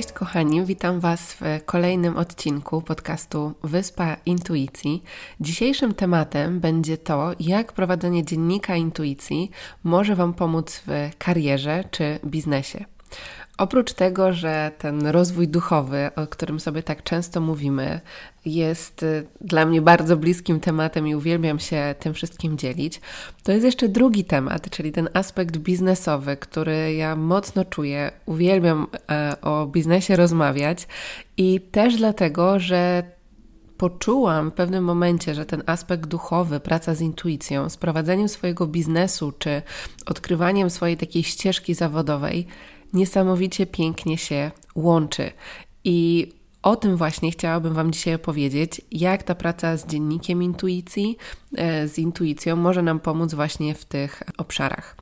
Cześć kochani, witam Was w kolejnym odcinku podcastu Wyspa Intuicji. Dzisiejszym tematem będzie to, jak prowadzenie dziennika intuicji może Wam pomóc w karierze czy biznesie. Oprócz tego, że ten rozwój duchowy, o którym sobie tak często mówimy, jest y, dla mnie bardzo bliskim tematem i uwielbiam się tym wszystkim dzielić, to jest jeszcze drugi temat, czyli ten aspekt biznesowy, który ja mocno czuję. Uwielbiam e, o biznesie rozmawiać i też dlatego, że poczułam w pewnym momencie, że ten aspekt duchowy, praca z intuicją, z prowadzeniem swojego biznesu czy odkrywaniem swojej takiej ścieżki zawodowej niesamowicie pięknie się łączy. I o tym właśnie chciałabym Wam dzisiaj opowiedzieć, jak ta praca z dziennikiem intuicji, e, z intuicją może nam pomóc właśnie w tych obszarach.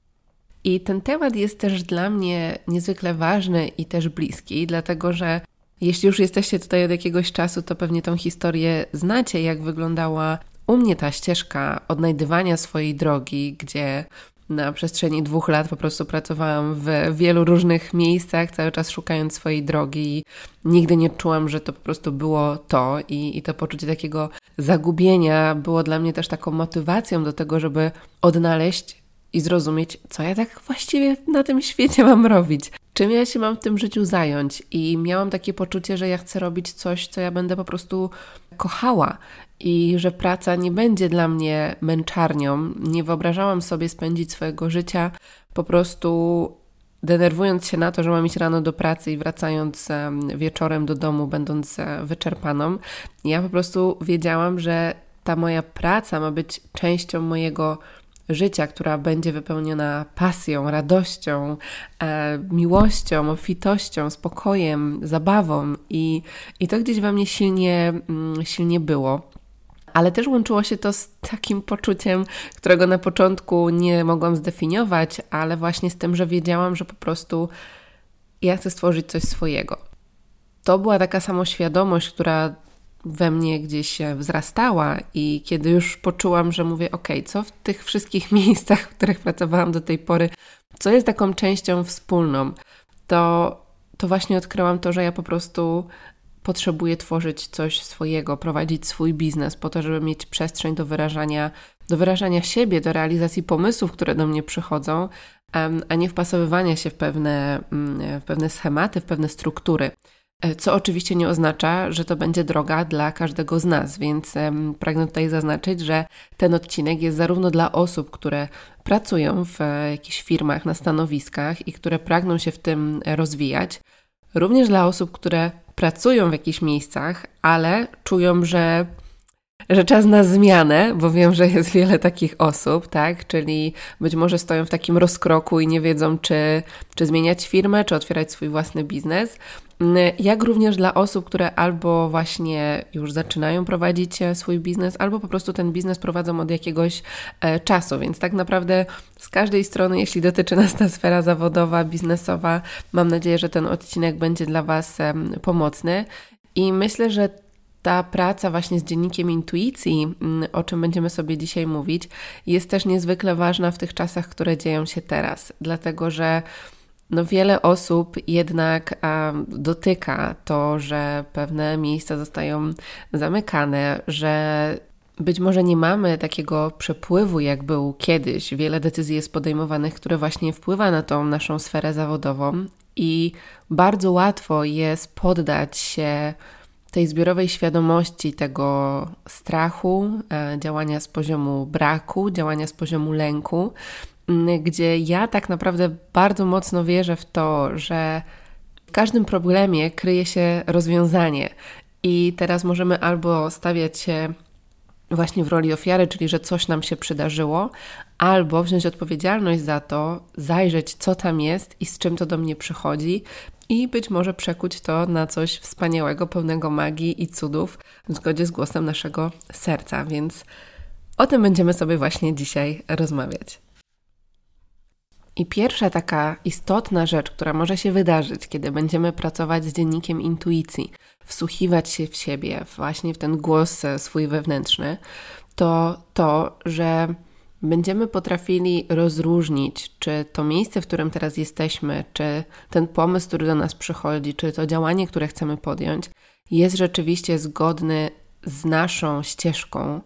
I ten temat jest też dla mnie niezwykle ważny i też bliski, dlatego że jeśli już jesteście tutaj od jakiegoś czasu, to pewnie tą historię znacie, jak wyglądała u mnie ta ścieżka odnajdywania swojej drogi, gdzie na przestrzeni dwóch lat po prostu pracowałam w wielu różnych miejscach, cały czas szukając swojej drogi. Nigdy nie czułam, że to po prostu było to i, i to poczucie takiego zagubienia było dla mnie też taką motywacją do tego, żeby odnaleźć i zrozumieć, co ja tak właściwie na tym świecie mam robić. Czym ja się mam w tym życiu zająć? I miałam takie poczucie, że ja chcę robić coś, co ja będę po prostu kochała i że praca nie będzie dla mnie męczarnią. Nie wyobrażałam sobie spędzić swojego życia po prostu denerwując się na to, że mam iść rano do pracy i wracając wieczorem do domu, będąc e, wyczerpaną. Ja po prostu wiedziałam, że ta moja praca ma być częścią mojego życia, która będzie wypełniona pasją, radością, e, miłością, obfitością, spokojem, zabawą i, i to gdzieś we mnie silnie, mm, silnie było ale też łączyło się to z takim poczuciem, którego na początku nie mogłam zdefiniować, ale właśnie z tym, że wiedziałam, że po prostu ja chcę stworzyć coś swojego. To była taka samoświadomość, która we mnie gdzieś wzrastała i kiedy już poczułam, że mówię, ok, co w tych wszystkich miejscach, w których pracowałam do tej pory, co jest taką częścią wspólną, to, to właśnie odkryłam to, że ja po prostu potrzebuję tworzyć coś swojego, prowadzić swój biznes po to, żeby mieć przestrzeń do wyrażania, do wyrażania siebie, do realizacji pomysłów, które do mnie przychodzą, a nie wpasowywania się w pewne, mm, w pewne schematy, w pewne struktury. E, co oczywiście nie oznacza, że to będzie droga dla każdego z nas, więc pragnę tutaj zaznaczyć, że ten odcinek jest zarówno dla osób, które pracują w e, jakichś firmach na stanowiskach i które pragną się w tym rozwijać, również dla osób, które pracują w jakichś miejscach, ale czują, że że czas na zmianę, bo wiem, że jest wiele takich osób, tak? Czyli być może stoją w takim rozkroku i nie wiedzą, czy, czy zmieniać firmę, czy otwierać swój własny biznes. Jak również dla osób, które albo właśnie już zaczynają prowadzić e, swój biznes, albo po prostu ten biznes prowadzą od jakiegoś e, czasu. Więc tak naprawdę z każdej strony, jeśli dotyczy nas ta sfera zawodowa, biznesowa, mam nadzieję, że ten odcinek będzie dla Was pomocny. I myślę, że ta praca właśnie z dziennikiem intuicji, mm, o czym będziemy sobie dzisiaj mówić, jest też niezwykle ważna w tych czasach, które dzieją się teraz, dlatego że no wiele osób jednak dotyka to, że pewne miejsca zostają zamykane, że być może nie mamy takiego przepływu, jak był kiedyś. Wiele decyzji jest podejmowanych, które właśnie wpływa na tą naszą sferę zawodową, i bardzo łatwo jest poddać się tej zbiorowej świadomości tego strachu, e, działania z poziomu braku, działania z poziomu lęku, gdzie ja tak naprawdę bardzo mocno wierzę w to, że w każdym problemie kryje się rozwiązanie. I teraz możemy albo stawiać się właśnie w roli ofiary, czyli że coś nam się przydarzyło, albo wziąć odpowiedzialność za to, zajrzeć, co tam jest i z czym to do mnie przychodzi, i być może przekuć to na coś wspaniałego, pełnego magii i cudów w zgodzie z głosem naszego serca. Więc o tym będziemy sobie właśnie dzisiaj rozmawiać. I pierwsza taka istotna rzecz, która może się wydarzyć, kiedy będziemy pracować z dziennikiem intuicji, wsłuchiwać się w siebie, właśnie w ten głos swój wewnętrzny, to to, że będziemy potrafili rozróżnić, czy to miejsce, w którym teraz jesteśmy, czy ten pomysł, który do nas przychodzi, czy to działanie, które chcemy podjąć, jest rzeczywiście zgodny z naszą ścieżką,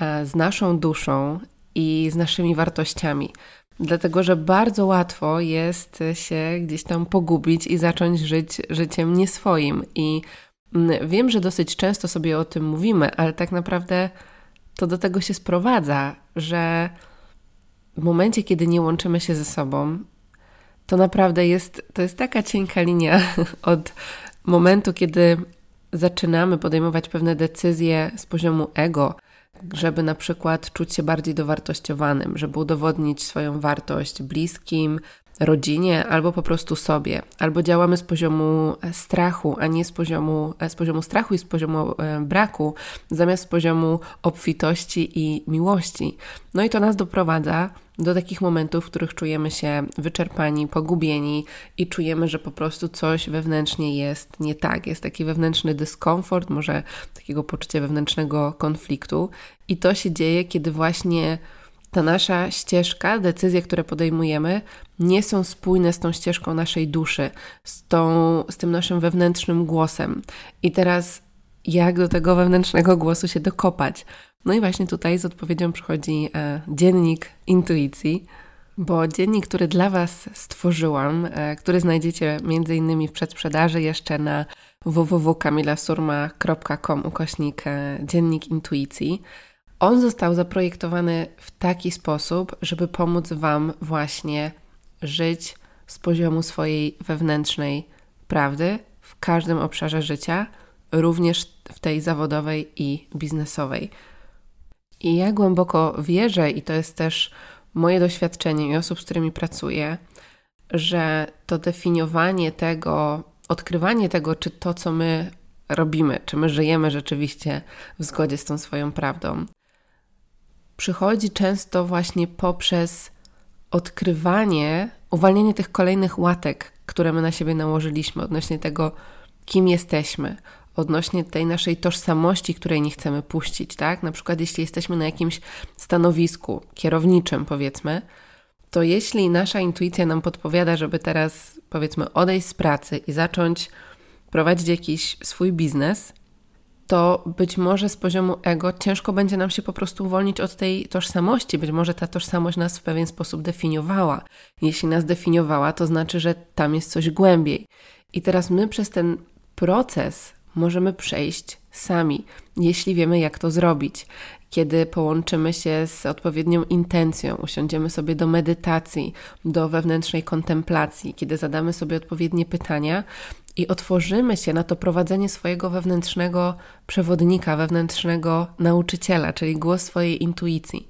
e, z naszą duszą i z naszymi wartościami. Dlatego, że bardzo łatwo jest się gdzieś tam pogubić i zacząć żyć życiem nieswoim. I mm, wiem, że dosyć często sobie o tym mówimy, ale tak naprawdę to do tego się sprowadza, że w momencie, kiedy nie łączymy się ze sobą, to naprawdę jest, to jest taka cienka linia od momentu, kiedy zaczynamy podejmować pewne decyzje z poziomu ego, żeby na przykład czuć się bardziej dowartościowanym, żeby udowodnić swoją wartość bliskim, rodzinie albo po prostu sobie, albo działamy z poziomu e, strachu, a nie z poziomu, e, z poziomu strachu i z poziomu e, braku, zamiast z poziomu obfitości i miłości. No i to nas doprowadza do takich momentów, w których czujemy się wyczerpani, pogubieni i czujemy, że po prostu coś wewnętrznie jest nie tak. Jest taki wewnętrzny dyskomfort, może takiego poczucia wewnętrznego konfliktu, i to się dzieje, kiedy właśnie ta nasza ścieżka, decyzje, które podejmujemy, nie są spójne z tą ścieżką naszej duszy, z, tą, z tym naszym wewnętrznym głosem. I teraz, jak do tego wewnętrznego głosu się dokopać? No i właśnie tutaj z odpowiedzią przychodzi e, dziennik intuicji, bo dziennik, który dla Was stworzyłam, e, który znajdziecie między innymi w przedsprzedaży jeszcze na www.kamilasurma.com ukośnik e, dziennik intuicji, on został zaprojektowany w taki sposób, żeby pomóc Wam właśnie żyć z poziomu swojej wewnętrznej prawdy w każdym obszarze życia, również w tej zawodowej i biznesowej. I ja głęboko wierzę, i to jest też moje doświadczenie i osób, z którymi pracuję, że to definiowanie tego, odkrywanie tego, czy to, co my robimy, czy my żyjemy rzeczywiście w zgodzie z tą swoją prawdą, przychodzi często właśnie poprzez odkrywanie, uwalnianie tych kolejnych łatek, które my na siebie nałożyliśmy odnośnie tego, kim jesteśmy, odnośnie tej naszej tożsamości, której nie chcemy puścić, tak? Na przykład, jeśli jesteśmy na jakimś stanowisku kierowniczym, powiedzmy, to jeśli nasza intuicja nam podpowiada, żeby teraz, powiedzmy, odejść z pracy i zacząć prowadzić jakiś swój biznes, to być może z poziomu ego ciężko będzie nam się po prostu uwolnić od tej tożsamości. Być może ta tożsamość nas w pewien sposób definiowała. Jeśli nas definiowała, to znaczy, że tam jest coś głębiej. I teraz my przez ten proces możemy przejść sami, jeśli wiemy, jak to zrobić. Kiedy połączymy się z odpowiednią intencją, usiądziemy sobie do medytacji, do wewnętrznej kontemplacji, kiedy zadamy sobie odpowiednie pytania, i otworzymy się na to prowadzenie swojego wewnętrznego przewodnika, wewnętrznego nauczyciela, czyli głos swojej intuicji.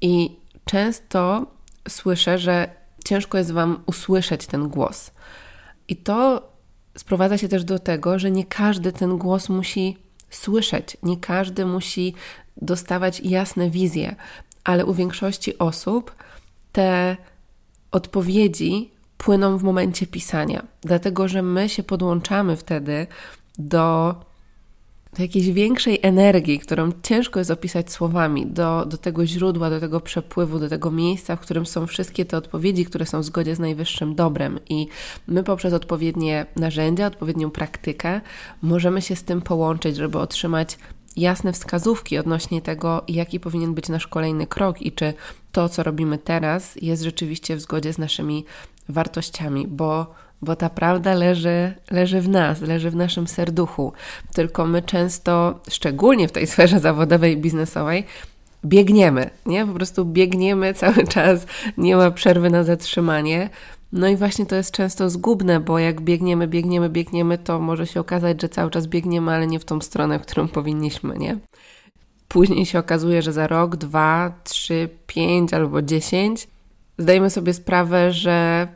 I często słyszę, że ciężko jest Wam usłyszeć ten głos. I to sprowadza się też do tego, że nie każdy ten głos musi słyszeć, nie każdy musi dostawać jasne wizje, ale u większości osób te odpowiedzi płyną w momencie pisania, dlatego że my się podłączamy wtedy do, do jakiejś większej energii, którą ciężko jest opisać słowami, do, do tego źródła, do tego przepływu, do tego miejsca, w którym są wszystkie te odpowiedzi, które są w zgodzie z najwyższym dobrem. I my poprzez odpowiednie narzędzia, odpowiednią praktykę możemy się z tym połączyć, żeby otrzymać jasne wskazówki odnośnie tego, jaki powinien być nasz kolejny krok i czy to, co robimy teraz, jest rzeczywiście w zgodzie z naszymi wartościami, bo, bo ta prawda leży, leży w nas, leży w naszym serduchu. Tylko my często, szczególnie w tej sferze zawodowej i biznesowej, biegniemy, nie? Po prostu biegniemy cały czas, nie ma przerwy na zatrzymanie. No i właśnie to jest często zgubne, bo jak biegniemy, biegniemy, biegniemy, to może się okazać, że cały czas biegniemy, ale nie w tą stronę, w którą powinniśmy, nie? później się okazuje, że za rok, dwa, trzy, pięć albo dziesięć zdajemy sobie sprawę, że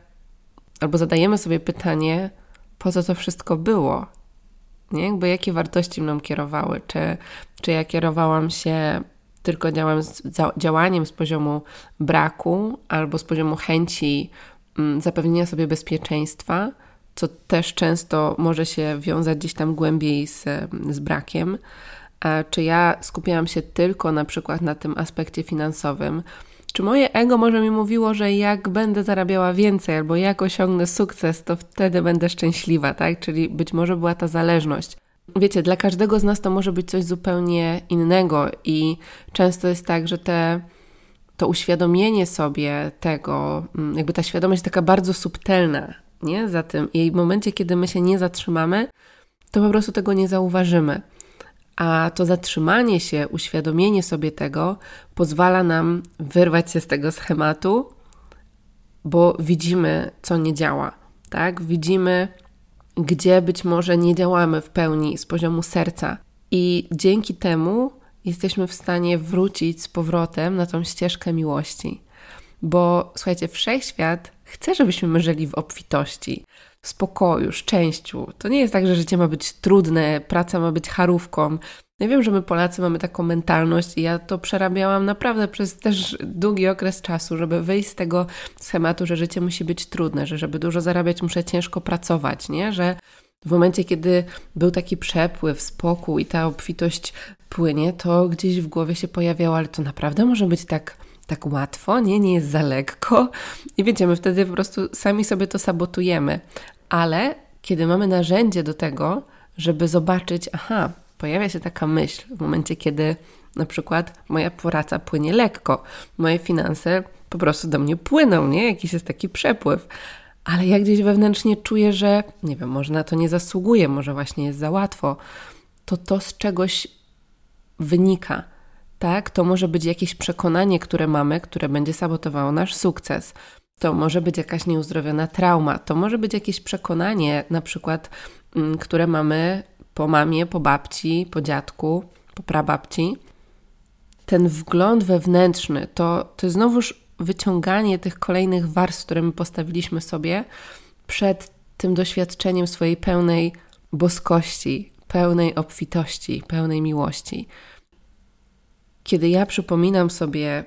albo zadajemy sobie pytanie, po co to wszystko było? Nie? Jakby jakie wartości mną kierowały? Czy, czy ja kierowałam się tylko działem, działaniem z poziomu braku albo z poziomu chęci zapewnienia sobie bezpieczeństwa, co też często może się wiązać gdzieś tam głębiej z, z brakiem. Czy ja skupiałam się tylko na przykład na tym aspekcie finansowym, czy moje ego może mi mówiło, że jak będę zarabiała więcej albo jak osiągnę sukces, to wtedy będę szczęśliwa, tak? Czyli być może była ta zależność. Wiecie, dla każdego z nas to może być coś zupełnie innego i często jest tak, że te, to uświadomienie sobie tego, mm, jakby ta świadomość taka bardzo subtelna, nie? Za tym i w momencie, kiedy my się nie zatrzymamy, to po prostu tego nie zauważymy. A to zatrzymanie się, uświadomienie sobie tego pozwala nam wyrwać się z tego schematu, bo widzimy, co nie działa. Tak? Widzimy, gdzie być może nie działamy w pełni z poziomu serca, i dzięki temu jesteśmy w stanie wrócić z powrotem na tą ścieżkę miłości. Bo słuchajcie, wszechświat chce, żebyśmy żyli w obfitości, w spokoju, szczęściu. To nie jest tak, że życie ma być trudne, praca ma być charówką. Ja wiem, że my Polacy mamy taką mentalność i ja to przerabiałam naprawdę przez też długi okres czasu, żeby wyjść z tego schematu, że życie musi być trudne, że żeby dużo zarabiać muszę ciężko pracować, nie? Że w momencie, kiedy był taki przepływ, spokój i ta obfitość płynie, to gdzieś w głowie się pojawiało, ale to naprawdę może być tak tak łatwo, nie, nie jest za lekko. I wiecie, my wtedy po prostu sami sobie to sabotujemy. Ale kiedy mamy narzędzie do tego, żeby zobaczyć, aha, pojawia się taka myśl w momencie, kiedy na przykład moja praca płynie lekko, moje finanse po prostu do mnie płyną, nie? Jakiś jest taki przepływ. Ale ja gdzieś wewnętrznie czuję, że nie wiem, może na to nie zasługuję, może właśnie jest za łatwo. To to z czegoś wynika tak? To może być jakieś przekonanie, które mamy, które będzie sabotowało nasz sukces. To może być jakaś nieuzdrowiona trauma, to może być jakieś przekonanie, na przykład, mm, które mamy po mamie, po babci, po dziadku, po prababci. Ten wgląd wewnętrzny to, to znowuż wyciąganie tych kolejnych warstw, które my postawiliśmy sobie przed tym doświadczeniem swojej pełnej boskości, pełnej obfitości, pełnej miłości. Kiedy ja przypominam sobie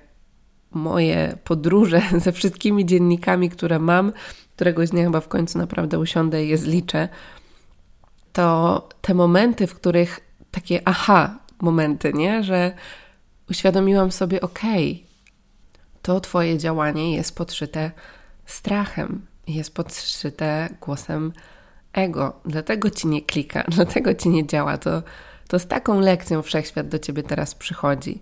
moje podróże ze wszystkimi dziennikami, które mam, któregoś dnia chyba w końcu naprawdę usiądę i je zliczę, to te momenty, w których takie aha momenty, nie? Że uświadomiłam sobie, okej, okay, to Twoje działanie jest podszyte strachem, jest podszyte głosem ego, dlatego ci nie klika, dlatego ci nie działa. To to z taką lekcją wszechświat do ciebie teraz przychodzi.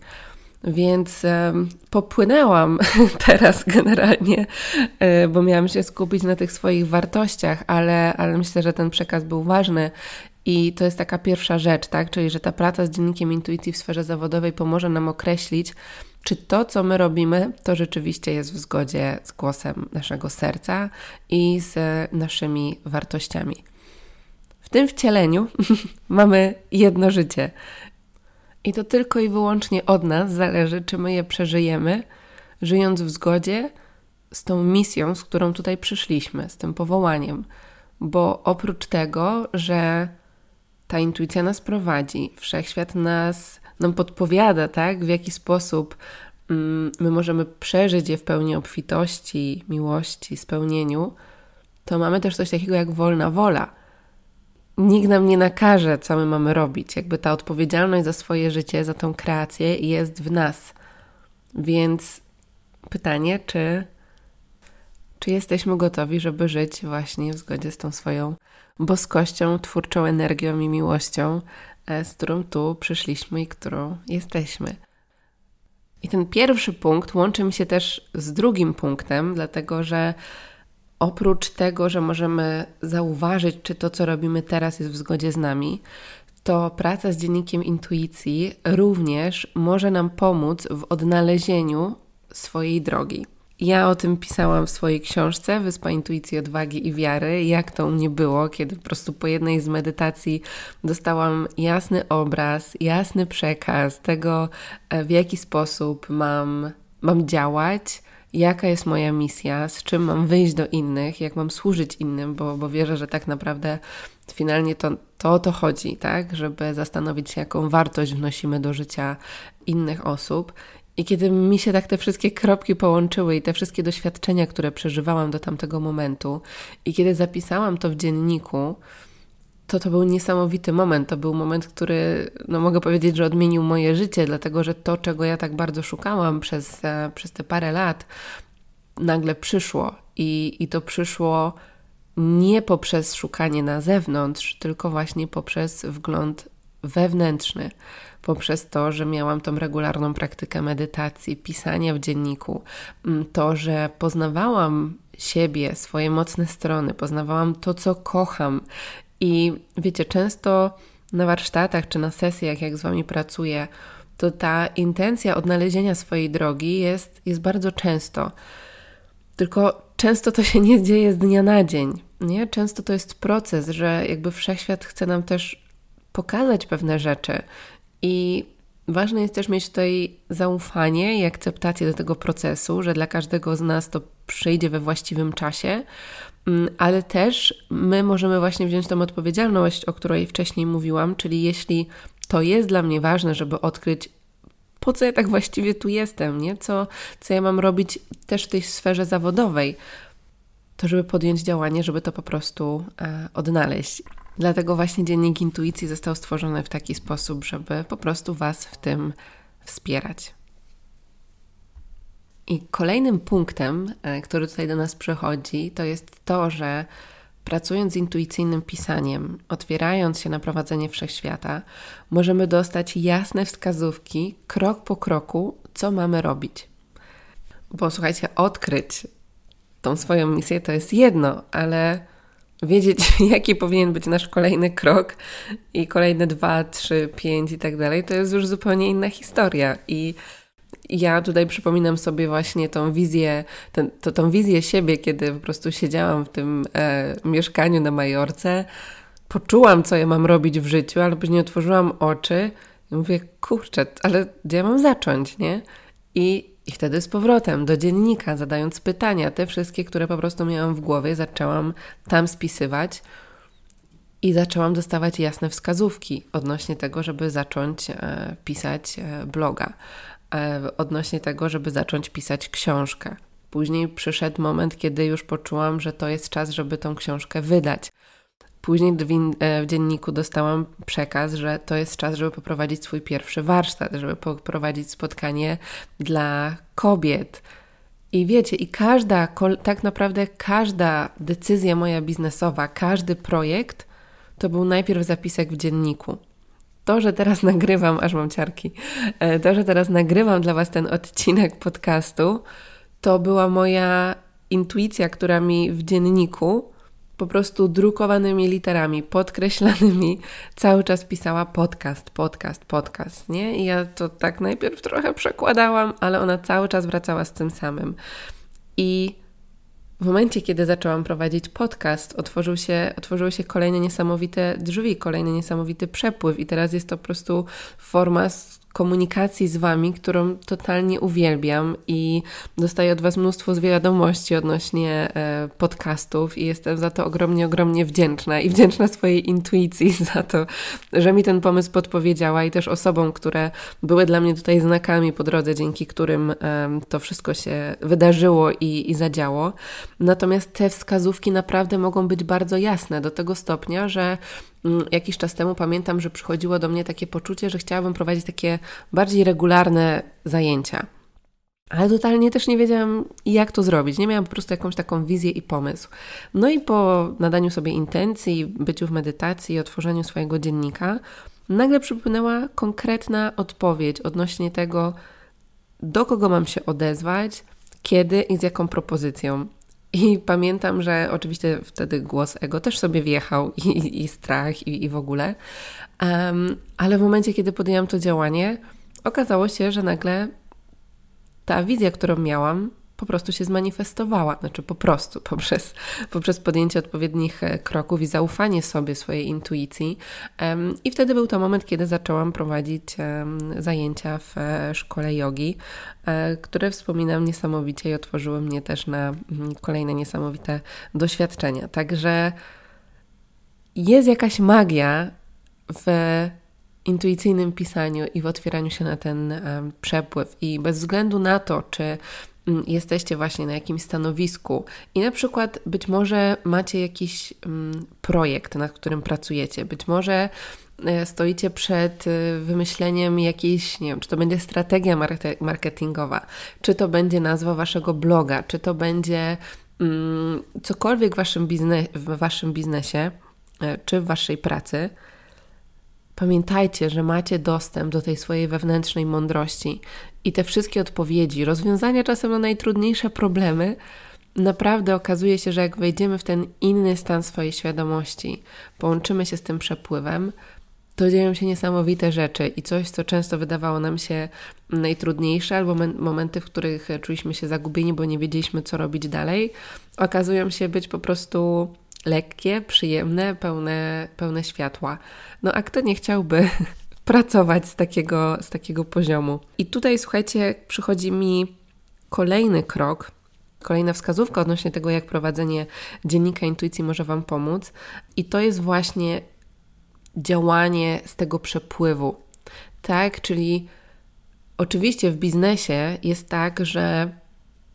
Więc e, popłynęłam teraz generalnie, e, bo miałam się skupić na tych swoich wartościach, ale, ale myślę, że ten przekaz był ważny i to jest taka pierwsza rzecz, tak? Czyli, że ta praca z dziennikiem intuicji w sferze zawodowej pomoże nam określić, czy to, co my robimy, to rzeczywiście jest w zgodzie z głosem naszego serca i z naszymi wartościami. W tym wcieleniu mamy jedno życie. I to tylko i wyłącznie od nas zależy, czy my je przeżyjemy, żyjąc w zgodzie z tą misją, z którą tutaj przyszliśmy, z tym powołaniem. Bo oprócz tego, że ta intuicja nas prowadzi, wszechświat nas nam podpowiada, tak, w jaki sposób mm, my możemy przeżyć je w pełni obfitości, miłości, spełnieniu, to mamy też coś takiego jak wolna wola nikt nam nie nakaże, co my mamy robić. Jakby ta odpowiedzialność za swoje życie, za tą kreację jest w nas. Więc pytanie, czy, czy jesteśmy gotowi, żeby żyć właśnie w zgodzie z tą swoją boskością, twórczą energią i miłością, z którą tu przyszliśmy i którą jesteśmy. I ten pierwszy punkt łączy mi się też z drugim punktem, dlatego że oprócz tego, że możemy zauważyć, czy to, co robimy teraz, jest w zgodzie z nami, to praca z dziennikiem intuicji również może nam pomóc w odnalezieniu swojej drogi. Ja o tym pisałam w swojej książce Wyspa Intuicji, Odwagi i Wiary, jak to u mnie było, kiedy po prostu po jednej z medytacji dostałam jasny obraz, jasny przekaz tego, e, w jaki sposób mam, mam działać, jaka jest moja misja, z czym mam wyjść do innych, jak mam służyć innym, bo, bo wierzę, że tak naprawdę finalnie to, to o to chodzi, tak? Żeby zastanowić się, jaką wartość wnosimy do życia innych osób. I kiedy mi się tak te wszystkie kropki połączyły i te wszystkie doświadczenia, które przeżywałam do tamtego momentu, i kiedy zapisałam to w dzienniku, to to był niesamowity moment. To był moment, który, no mogę powiedzieć, że odmienił moje życie, dlatego że to, czego ja tak bardzo szukałam przez, e, przez te parę lat, nagle przyszło. I, I to przyszło nie poprzez szukanie na zewnątrz, tylko właśnie poprzez wgląd wewnętrzny, poprzez to, że miałam tą regularną praktykę medytacji, pisania w dzienniku, mm, to, że poznawałam siebie, swoje mocne strony, poznawałam to, co kocham. I wiecie, często na warsztatach czy na sesjach, jak z Wami pracuję, to ta intencja odnalezienia swojej drogi jest, jest bardzo często. Tylko często to się nie dzieje z dnia na dzień. Nie? Często to jest proces, że jakby wszechświat chce nam też pokazać pewne rzeczy. I ważne jest też mieć tutaj zaufanie i akceptację do tego procesu, że dla każdego z nas to przyjdzie we właściwym czasie, mm, ale też my możemy właśnie wziąć tą odpowiedzialność, o której wcześniej mówiłam, czyli jeśli to jest dla mnie ważne, żeby odkryć, po co ja tak właściwie tu jestem, nie? Co, co ja mam robić też w tej sferze zawodowej, to żeby podjąć działanie, żeby to po prostu e, odnaleźć. Dlatego właśnie dziennik intuicji został stworzony w taki sposób, żeby po prostu Was w tym wspierać. I kolejnym punktem, e, który tutaj do nas przychodzi, to jest to, że pracując z intuicyjnym pisaniem, otwierając się na prowadzenie wszechświata, możemy dostać jasne wskazówki, krok po kroku, co mamy robić. Bo słuchajcie, odkryć tą swoją misję to jest jedno, ale wiedzieć, jaki powinien być nasz kolejny krok i kolejne dwa, trzy, pięć i tak dalej, to jest już zupełnie inna historia. I ja tutaj przypominam sobie właśnie tą wizję, ten, to, tą wizję siebie, kiedy po prostu siedziałam w tym e, mieszkaniu na Majorce, poczułam, co ja mam robić w życiu, ale później otworzyłam oczy i mówię, kurczę, ale gdzie ja mam zacząć, nie? I i wtedy z powrotem do dziennika, zadając pytania, te wszystkie, które po prostu miałam w głowie, zaczęłam tam spisywać i zaczęłam dostawać jasne wskazówki odnośnie tego, żeby zacząć e, pisać e, bloga, e, odnośnie tego, żeby zacząć pisać książkę. Później przyszedł moment, kiedy już poczułam, że to jest czas, żeby tą książkę wydać. Później e, w dzienniku dostałam przekaz, że to jest czas, żeby poprowadzić swój pierwszy warsztat, żeby poprowadzić spotkanie dla kobiet. I wiecie, i każda, tak naprawdę każda decyzja moja biznesowa, każdy projekt, to był najpierw zapisek w dzienniku. To, że teraz nagrywam, aż mam ciarki, e, to, że teraz nagrywam dla Was ten odcinek podcastu, to była moja intuicja, która mi w dzienniku po prostu drukowanymi literami, podkreślanymi, cały czas pisała podcast, podcast, podcast, nie? I ja to tak najpierw trochę przekładałam, ale ona cały czas wracała z tym samym. I w momencie, kiedy zaczęłam prowadzić podcast, otworzył się, otworzyły się kolejne niesamowite drzwi, kolejny niesamowity przepływ, i teraz jest to po prostu forma komunikacji z Wami, którą totalnie uwielbiam i dostaję od Was mnóstwo wiadomości odnośnie e, podcastów i jestem za to ogromnie, ogromnie wdzięczna i wdzięczna swojej intuicji za to, że mi ten pomysł podpowiedziała i też osobom, które były dla mnie tutaj znakami po drodze, dzięki którym to wszystko się wydarzyło i, i zadziało. Natomiast te wskazówki naprawdę mogą być bardzo jasne do tego stopnia, że jakiś czas temu pamiętam, że przychodziło do mnie takie poczucie, że chciałabym prowadzić takie bardziej regularne zajęcia. Ale totalnie też nie wiedziałam, jak to zrobić. Nie miałam po prostu jakąś taką wizję i pomysł. No i po nadaniu sobie intencji, byciu w medytacji i otworzeniu swojego dziennika, nagle przypłynęła konkretna odpowiedź odnośnie tego, do kogo mam się odezwać, kiedy i z jaką propozycją. I pamiętam, że oczywiście wtedy głos ego też sobie wjechał i, i strach i, i, w ogóle. Um, ale w momencie, kiedy podjęłam to działanie, okazało się, że nagle ta wizja, którą miałam, po prostu się zmanifestowała. Znaczy po prostu, poprzez, poprzez podjęcie odpowiednich e, kroków i zaufanie sobie, swojej intuicji. I wtedy był to moment, kiedy zaczęłam prowadzić zajęcia w e, szkole jogi, e, które wspominam niesamowicie i otworzyły mnie też na mm, kolejne niesamowite doświadczenia. Także jest jakaś magia w intuicyjnym pisaniu i w otwieraniu się na ten przepływ. I bez względu na to, czy jesteście właśnie na jakimś stanowisku i na przykład być może macie jakiś um, projekt, nad którym pracujecie, być może e, stoicie przed e, wymyśleniem jakiejś, nie wiem, czy to będzie strategia marketingowa, czy to będzie nazwa waszego bloga, czy to będzie mm, cokolwiek w waszym, biznes, w waszym biznesie, e, czy w waszej pracy, Pamiętajcie, że macie dostęp do tej swojej wewnętrznej mądrości i te wszystkie odpowiedzi, rozwiązania czasem na najtrudniejsze problemy, naprawdę okazuje się, że jak wejdziemy w ten inny stan swojej świadomości, połączymy się z tym przepływem, to dzieją się niesamowite rzeczy i coś, co często wydawało nam się najtrudniejsze, albo momenty, w których czuliśmy się zagubieni, bo nie wiedzieliśmy, co robić dalej, okazują się być po prostu lekkie, przyjemne, pełne, pełne światła. No a kto nie chciałby pracować z takiego, z takiego poziomu? I tutaj, słuchajcie, przychodzi mi kolejny krok, kolejna wskazówka odnośnie tego, jak prowadzenie dziennika intuicji może Wam pomóc. I to jest właśnie działanie z tego przepływu. Tak, czyli oczywiście w biznesie jest tak, że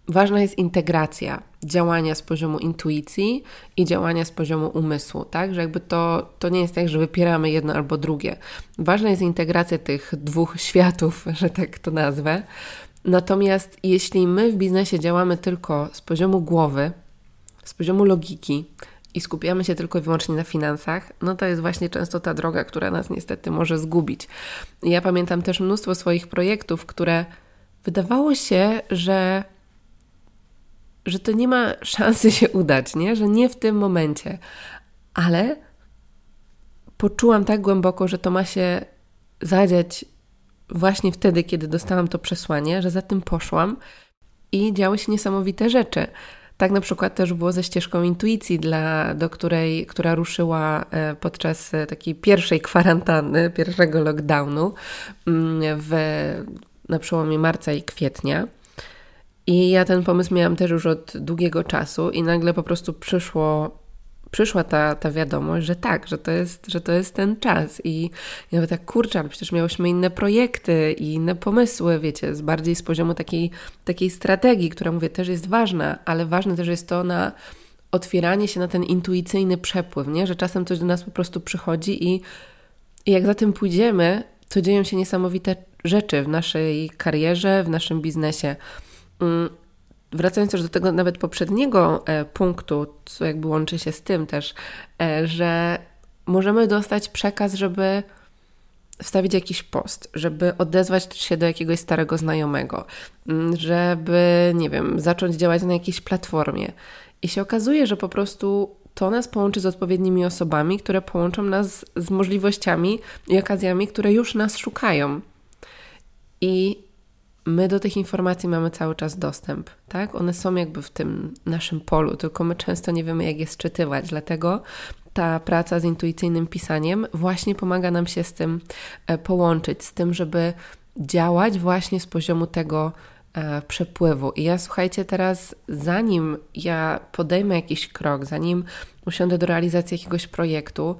ważna jest integracja działania z poziomu intuicji i działania z poziomu umysłu, tak? Że jakby to, to nie jest tak, że wypieramy jedno albo drugie. Ważna jest integracja tych dwóch światów, że tak to nazwę. Natomiast jeśli my w biznesie działamy tylko z poziomu głowy, z poziomu logiki i skupiamy się tylko i wyłącznie na finansach, no to jest właśnie często ta droga, która nas niestety może zgubić. Ja pamiętam też mnóstwo swoich projektów, które wydawało się, że że to nie ma szansy się udać, nie? że nie w tym momencie. Ale poczułam tak głęboko, że to ma się zadziać właśnie wtedy, kiedy dostałam to przesłanie, że za tym poszłam i działy się niesamowite rzeczy. Tak na przykład też było ze ścieżką intuicji, dla, do której, która ruszyła e, podczas e, takiej pierwszej kwarantanny, pierwszego lockdownu mm, w, na przełomie marca i kwietnia. I ja ten pomysł miałam też już od długiego czasu i nagle po prostu przyszło, przyszła ta, ta wiadomość, że tak, że to, jest, że to jest ten czas. I ja mówię tak, kurczę, przecież miałyśmy inne projekty i inne pomysły, wiecie, z bardziej z poziomu takiej, takiej strategii, która mówię też jest ważna, ale ważne też jest to na otwieranie się na ten intuicyjny przepływ, nie? że czasem coś do nas po prostu przychodzi i, i jak za tym pójdziemy, to dzieją się niesamowite rzeczy w naszej karierze, w naszym biznesie. Mm, wracając też do tego nawet poprzedniego e, punktu, co jakby łączy się z tym też, e, że możemy dostać przekaz, żeby wstawić jakiś post, żeby odezwać się do jakiegoś starego znajomego, mm, żeby, nie wiem, zacząć działać na jakiejś platformie. I się okazuje, że po prostu to nas połączy z odpowiednimi osobami, które połączą nas z możliwościami i okazjami, które już nas szukają. I my do tych informacji mamy cały czas dostęp, tak? One są jakby w tym naszym polu, tylko my często nie wiemy, jak je sczytywać. Dlatego ta praca z intuicyjnym pisaniem właśnie pomaga nam się z tym e, połączyć, z tym, żeby działać właśnie z poziomu tego e, przepływu. I ja słuchajcie, teraz zanim ja podejmę jakiś krok, zanim usiądę do realizacji jakiegoś projektu,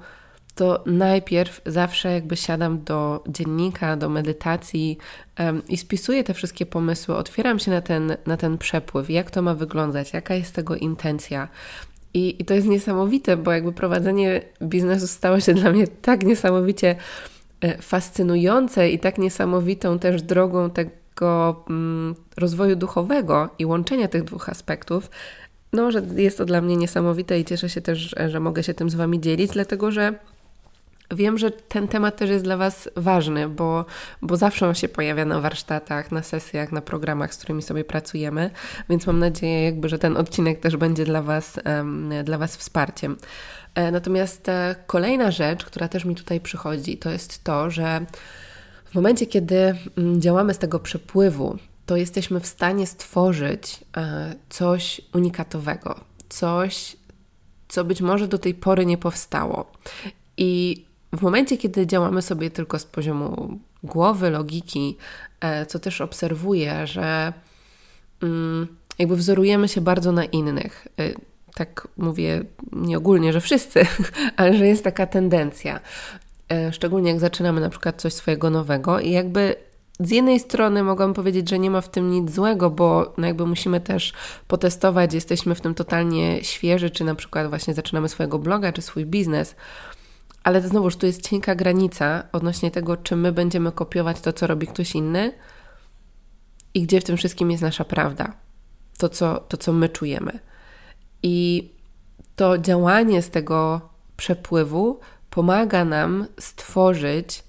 to najpierw zawsze jakby siadam do dziennika, do medytacji um, i spisuję te wszystkie pomysły, otwieram się na ten, na ten przepływ, jak to ma wyglądać, jaka jest tego intencja. I, I to jest niesamowite, bo jakby prowadzenie biznesu stało się dla mnie tak niesamowicie e, fascynujące i tak niesamowitą też drogą tego mm, rozwoju duchowego i łączenia tych dwóch aspektów, no, że jest to dla mnie niesamowite i cieszę się też, że mogę się tym z Wami dzielić, dlatego że Wiem, że ten temat też jest dla Was ważny, bo, bo zawsze on się pojawia na warsztatach, na sesjach, na programach, z którymi sobie pracujemy, więc mam nadzieję, jakby, że ten odcinek też będzie dla Was, dla was wsparciem. E, natomiast e, kolejna rzecz, która też mi tutaj przychodzi, to jest to, że w momencie, kiedy mm, działamy z tego przepływu, to jesteśmy w stanie stworzyć e, coś unikatowego, coś, co być może do tej pory nie powstało. I w momencie, kiedy działamy sobie tylko z poziomu głowy, logiki, e, co też obserwuję, że mm, jakby wzorujemy się bardzo na innych. E, tak mówię nie ogólnie, że wszyscy, ale że jest taka tendencja. Szczególnie jak zaczynamy na przykład coś swojego nowego i jakby z jednej strony mogłam powiedzieć, że nie ma w tym nic złego, bo no jakby musimy też potestować, jesteśmy w tym totalnie świeży, czy na przykład właśnie zaczynamy swojego bloga, czy swój biznes. Ale znowuż tu jest cienka granica odnośnie tego, czy my będziemy kopiować to, co robi ktoś inny i gdzie w tym wszystkim jest nasza prawda. To, co, to, co my czujemy. I to działanie z tego przepływu pomaga nam stworzyć,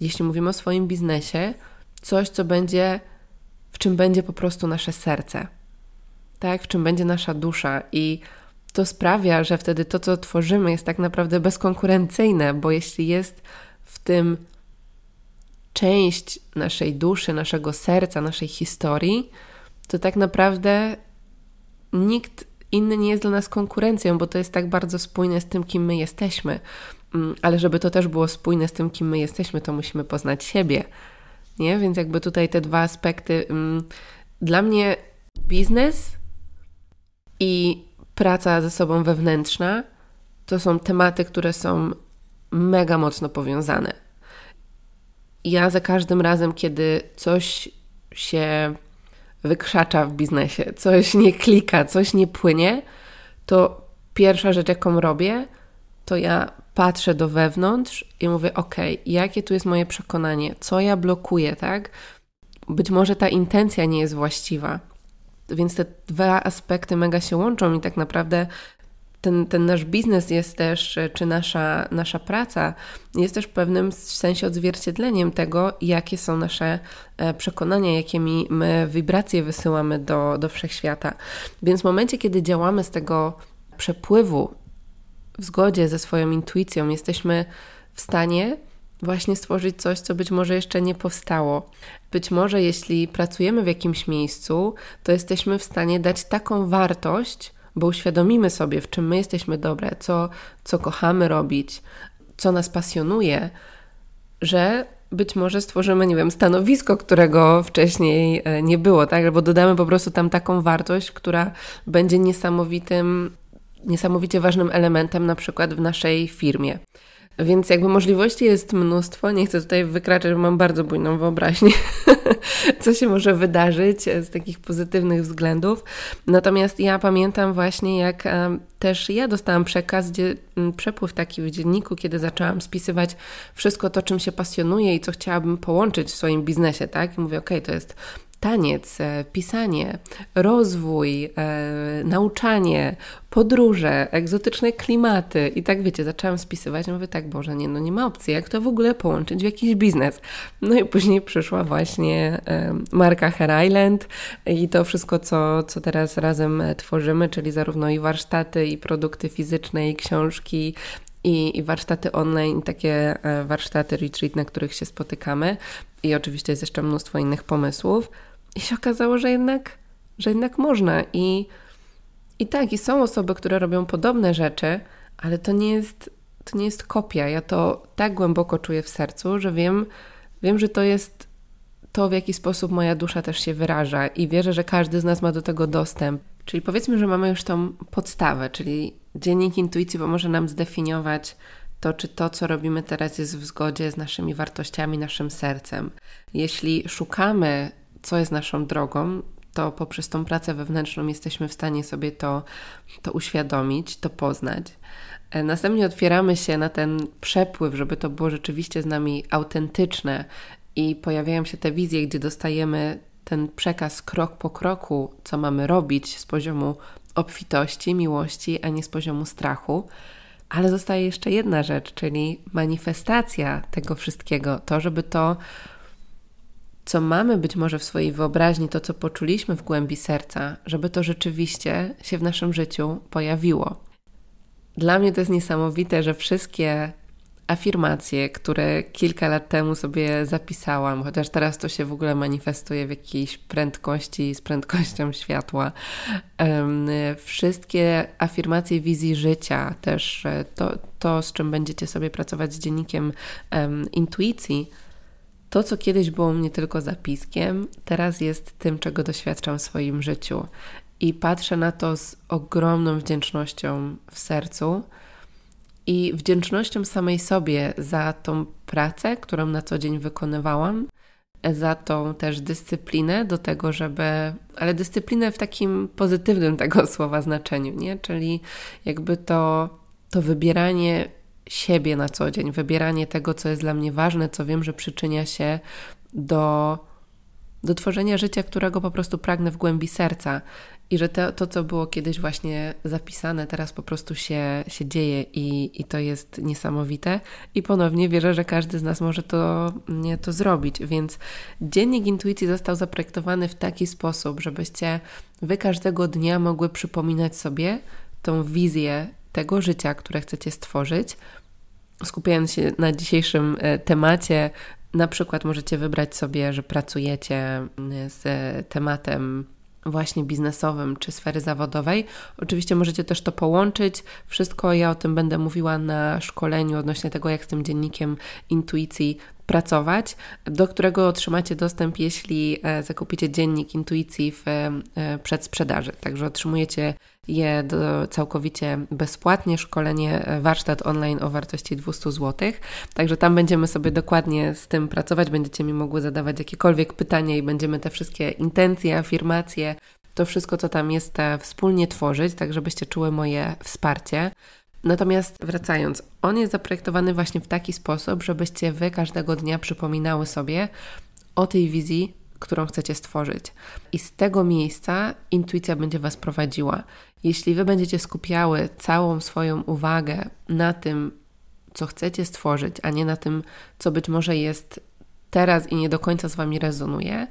jeśli mówimy o swoim biznesie, coś, co będzie, w czym będzie po prostu nasze serce, tak, w czym będzie nasza dusza i to sprawia, że wtedy to, co tworzymy, jest tak naprawdę bezkonkurencyjne, bo jeśli jest w tym część naszej duszy, naszego serca, naszej historii, to tak naprawdę nikt inny nie jest dla nas konkurencją, bo to jest tak bardzo spójne z tym, kim my jesteśmy. Mm, ale żeby to też było spójne z tym, kim my jesteśmy, to musimy poznać siebie, nie? Więc jakby tutaj te dwa aspekty. Mm, dla mnie biznes i praca ze sobą wewnętrzna to są tematy, które są mega mocno powiązane. Ja za każdym razem, kiedy coś się wykrzacza w biznesie, coś nie klika, coś nie płynie, to pierwsza rzecz, jaką robię, to ja patrzę do wewnątrz i mówię: OK, jakie tu jest moje przekonanie, co ja blokuję, tak? Być może ta intencja nie jest właściwa. Więc te dwa aspekty mega się łączą i tak naprawdę ten, ten nasz biznes jest też, czy nasza, nasza praca jest też w pewnym sensie odzwierciedleniem tego, jakie są nasze e, przekonania, jakie my wibracje wysyłamy do, do wszechświata. Więc w momencie, kiedy działamy z tego przepływu w zgodzie ze swoją intuicją jesteśmy w stanie właśnie stworzyć coś, co być może jeszcze nie powstało. Być może jeśli pracujemy w jakimś miejscu, to jesteśmy w stanie dać taką wartość, bo uświadomimy sobie, w czym my jesteśmy dobre, co, co kochamy robić, co nas pasjonuje, że być może stworzymy, nie wiem, stanowisko, którego wcześniej e, nie było, tak? Albo dodamy po prostu tam taką wartość, która będzie niesamowitym niesamowicie ważnym elementem na przykład w naszej firmie. Więc jakby możliwości jest mnóstwo. Nie chcę tutaj wykraczać, bo mam bardzo bujną wyobraźnię, co się może wydarzyć z takich pozytywnych względów. Natomiast ja pamiętam właśnie, jak też ja dostałam przekaz, gdzie przepływ taki w dzienniku, kiedy zaczęłam spisywać wszystko to, czym się pasjonuję i co chciałabym połączyć w swoim biznesie, tak? I mówię, ok, to jest taniec, e, pisanie, rozwój, e, nauczanie, podróże, egzotyczne klimaty i tak wiecie, zaczęłam spisywać, mówię tak, Boże, nie, no nie ma opcji, jak to w ogóle połączyć w jakiś biznes. No i później przyszła właśnie e, marka Hair Island i to wszystko, co, co teraz razem tworzymy, czyli zarówno i warsztaty, i produkty fizyczne, i książki, i, i, warsztaty online, takie e, warsztaty retreat, na których się spotykamy. I oczywiście jest jeszcze mnóstwo innych pomysłów. I się okazało, że jednak, że jednak można. I, I tak, i są osoby, które robią podobne rzeczy, ale to nie jest, to nie jest kopia. Ja to tak głęboko czuję w sercu, że wiem, wiem, że to jest to, w jaki sposób moja dusza też się wyraża i wierzę, że każdy z nas ma do tego dostęp. Czyli powiedzmy, że mamy już tą podstawę, czyli dziennik intuicji pomoże nam zdefiniować to, czy to, co robimy teraz, jest w zgodzie z naszymi wartościami, naszym sercem. Jeśli szukamy co jest naszą drogą, to poprzez tą pracę wewnętrzną jesteśmy w stanie sobie to, to uświadomić, to poznać. E, następnie otwieramy się na ten przepływ, żeby to było rzeczywiście z nami autentyczne i pojawiają się te wizje, gdzie dostajemy ten przekaz krok po kroku, co mamy robić z poziomu obfitości, miłości, a nie z poziomu strachu. Ale zostaje jeszcze jedna rzecz, czyli manifestacja tego wszystkiego, to, żeby to co mamy być może w swojej wyobraźni, to co poczuliśmy w głębi serca, żeby to rzeczywiście się w naszym życiu pojawiło. Dla mnie to jest niesamowite, że wszystkie afirmacje, które kilka lat temu sobie zapisałam, chociaż teraz to się w ogóle manifestuje w jakiejś prędkości, z prędkością światła. Wszystkie afirmacje wizji życia, też e, to, to z czym będziecie sobie pracować z dziennikiem intuicji, to, co kiedyś było mnie tylko zapiskiem, teraz jest tym, czego doświadczam w swoim życiu. I patrzę na to z ogromną wdzięcznością w sercu i wdzięcznością samej sobie za tą pracę, którą na co dzień wykonywałam, za tą też dyscyplinę do tego, żeby, ale dyscyplinę w takim pozytywnym tego słowa znaczeniu, nie? Czyli jakby to, to wybieranie siebie na co dzień, wybieranie tego, co jest dla mnie ważne, co wiem, że przyczynia się do, do tworzenia życia, którego po prostu pragnę w głębi serca. I że to, to, co było kiedyś właśnie zapisane, teraz po prostu się, się dzieje i, i to jest niesamowite. I ponownie wierzę, że każdy z nas może to, nie, to zrobić. Więc dziennik intuicji został zaprojektowany w taki sposób, żebyście wy każdego dnia mogły przypominać sobie tą wizję tego życia, które chcecie stworzyć. Skupiając się na dzisiejszym e, temacie, na przykład możecie wybrać sobie, że pracujecie z tematem właśnie biznesowym czy sfery zawodowej. Oczywiście możecie też to połączyć. Wszystko ja o tym będę mówiła na szkoleniu odnośnie tego, jak z tym dziennikiem intuicji pracować, do którego otrzymacie dostęp, jeśli e, zakupicie dziennik intuicji w e, przedsprzedaży. Także otrzymujecie je do, całkowicie bezpłatnie, szkolenie e, warsztat online o wartości 200 zł. Także tam będziemy sobie dokładnie z tym pracować, będziecie mi mogły zadawać jakiekolwiek pytania i będziemy te wszystkie intencje, afirmacje, to wszystko, co tam jest, wspólnie tworzyć, tak żebyście czuły moje wsparcie. Natomiast wracając, on jest zaprojektowany właśnie w taki sposób, żebyście wy każdego dnia przypominały sobie o tej wizji, którą chcecie stworzyć. I z tego miejsca intuicja będzie Was prowadziła. Jeśli Wy będziecie skupiały całą swoją uwagę na tym, co chcecie stworzyć, a nie na tym, co być może jest teraz i nie do końca z Wami rezonuje,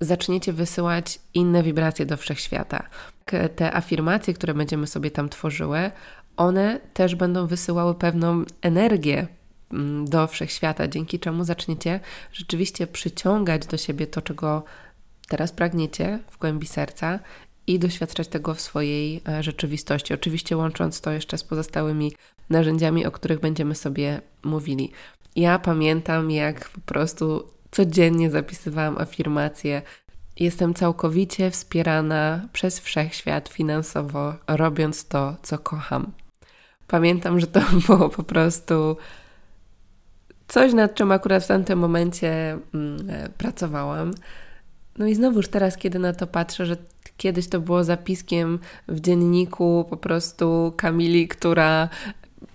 zaczniecie wysyłać inne wibracje do wszechświata. Te afirmacje, które będziemy sobie tam tworzyły, one też będą wysyłały pewną energię mm, do wszechświata, dzięki czemu zaczniecie rzeczywiście przyciągać do siebie to, czego teraz pragniecie w głębi serca i doświadczać tego w swojej e, rzeczywistości. Oczywiście łącząc to jeszcze z pozostałymi narzędziami, o których będziemy sobie mówili. Ja pamiętam, jak po prostu codziennie zapisywałam afirmacje. Jestem całkowicie wspierana przez wszechświat finansowo, robiąc to, co kocham. Pamiętam, że to było po prostu coś, nad czym akurat w tamtym momencie mm, e, pracowałam. No i znowuż teraz, kiedy na to patrzę, że kiedyś to było zapiskiem w dzienniku po prostu Kamili, która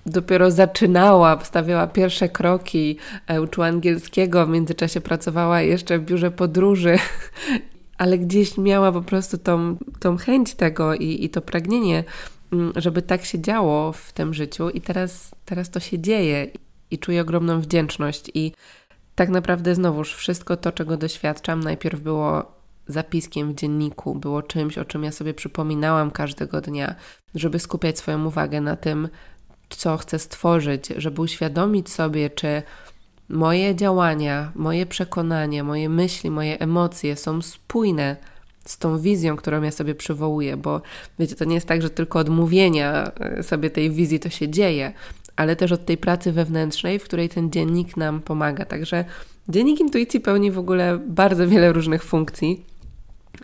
dopiero zaczynała, stawiała pierwsze kroki, e, uczyła angielskiego, w międzyczasie pracowała jeszcze w biurze podróży, ale gdzieś miała po prostu tą, tą chęć tego i, i to pragnienie żeby tak się działo w tym życiu i teraz, teraz to się dzieje i czuję ogromną wdzięczność i tak naprawdę znowuż wszystko to, czego doświadczam, najpierw było zapiskiem w dzienniku, było czymś, o czym ja sobie przypominałam każdego dnia, żeby skupiać swoją uwagę na tym, co chcę stworzyć, żeby uświadomić sobie, czy moje działania, moje przekonania, moje myśli, moje emocje są spójne z tą wizją, którą ja sobie przywołuję, bo wiecie, to nie jest tak, że tylko od mówienia e, sobie tej wizji to się dzieje, ale też od tej pracy wewnętrznej, w której ten dziennik nam pomaga. Także dziennik intuicji pełni w ogóle bardzo wiele różnych funkcji,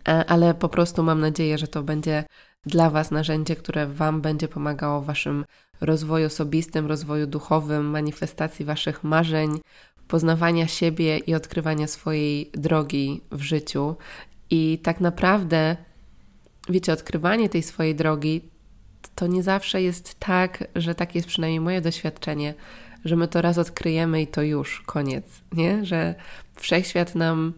e, ale po prostu mam nadzieję, że to będzie dla Was narzędzie, które Wam będzie pomagało w Waszym rozwoju osobistym, rozwoju duchowym, manifestacji Waszych marzeń, poznawania siebie i odkrywania swojej drogi w życiu. I tak naprawdę, wiecie, odkrywanie tej swojej drogi to nie zawsze jest tak, że takie jest przynajmniej moje doświadczenie, że my to raz odkryjemy i to już koniec, nie? Że wszechświat nam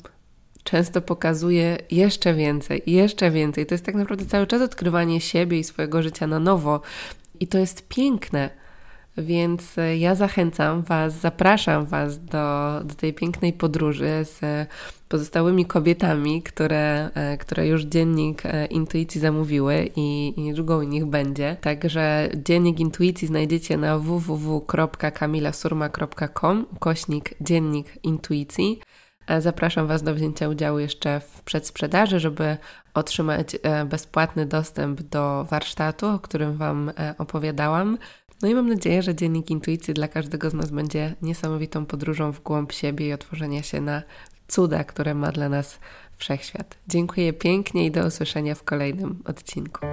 często pokazuje jeszcze więcej, jeszcze więcej. To jest tak naprawdę cały czas odkrywanie siebie i swojego życia na nowo. I to jest piękne. Więc e, ja zachęcam Was, zapraszam Was do, do tej pięknej podróży z pozostałymi kobietami, które, e, które już dziennik e, intuicji zamówiły i, i niedługo u nich będzie. Także dziennik intuicji znajdziecie na www.kamilasurma.com kośnik dziennik intuicji. Zapraszam Was do wzięcia udziału jeszcze w przedsprzedaży, żeby otrzymać bezpłatny dostęp do warsztatu, o którym Wam opowiadałam. No i mam nadzieję, że dziennik intuicji dla każdego z nas będzie niesamowitą podróżą w głąb siebie i otworzenia się na cuda, które ma dla nas wszechświat. Dziękuję pięknie i do usłyszenia w kolejnym odcinku.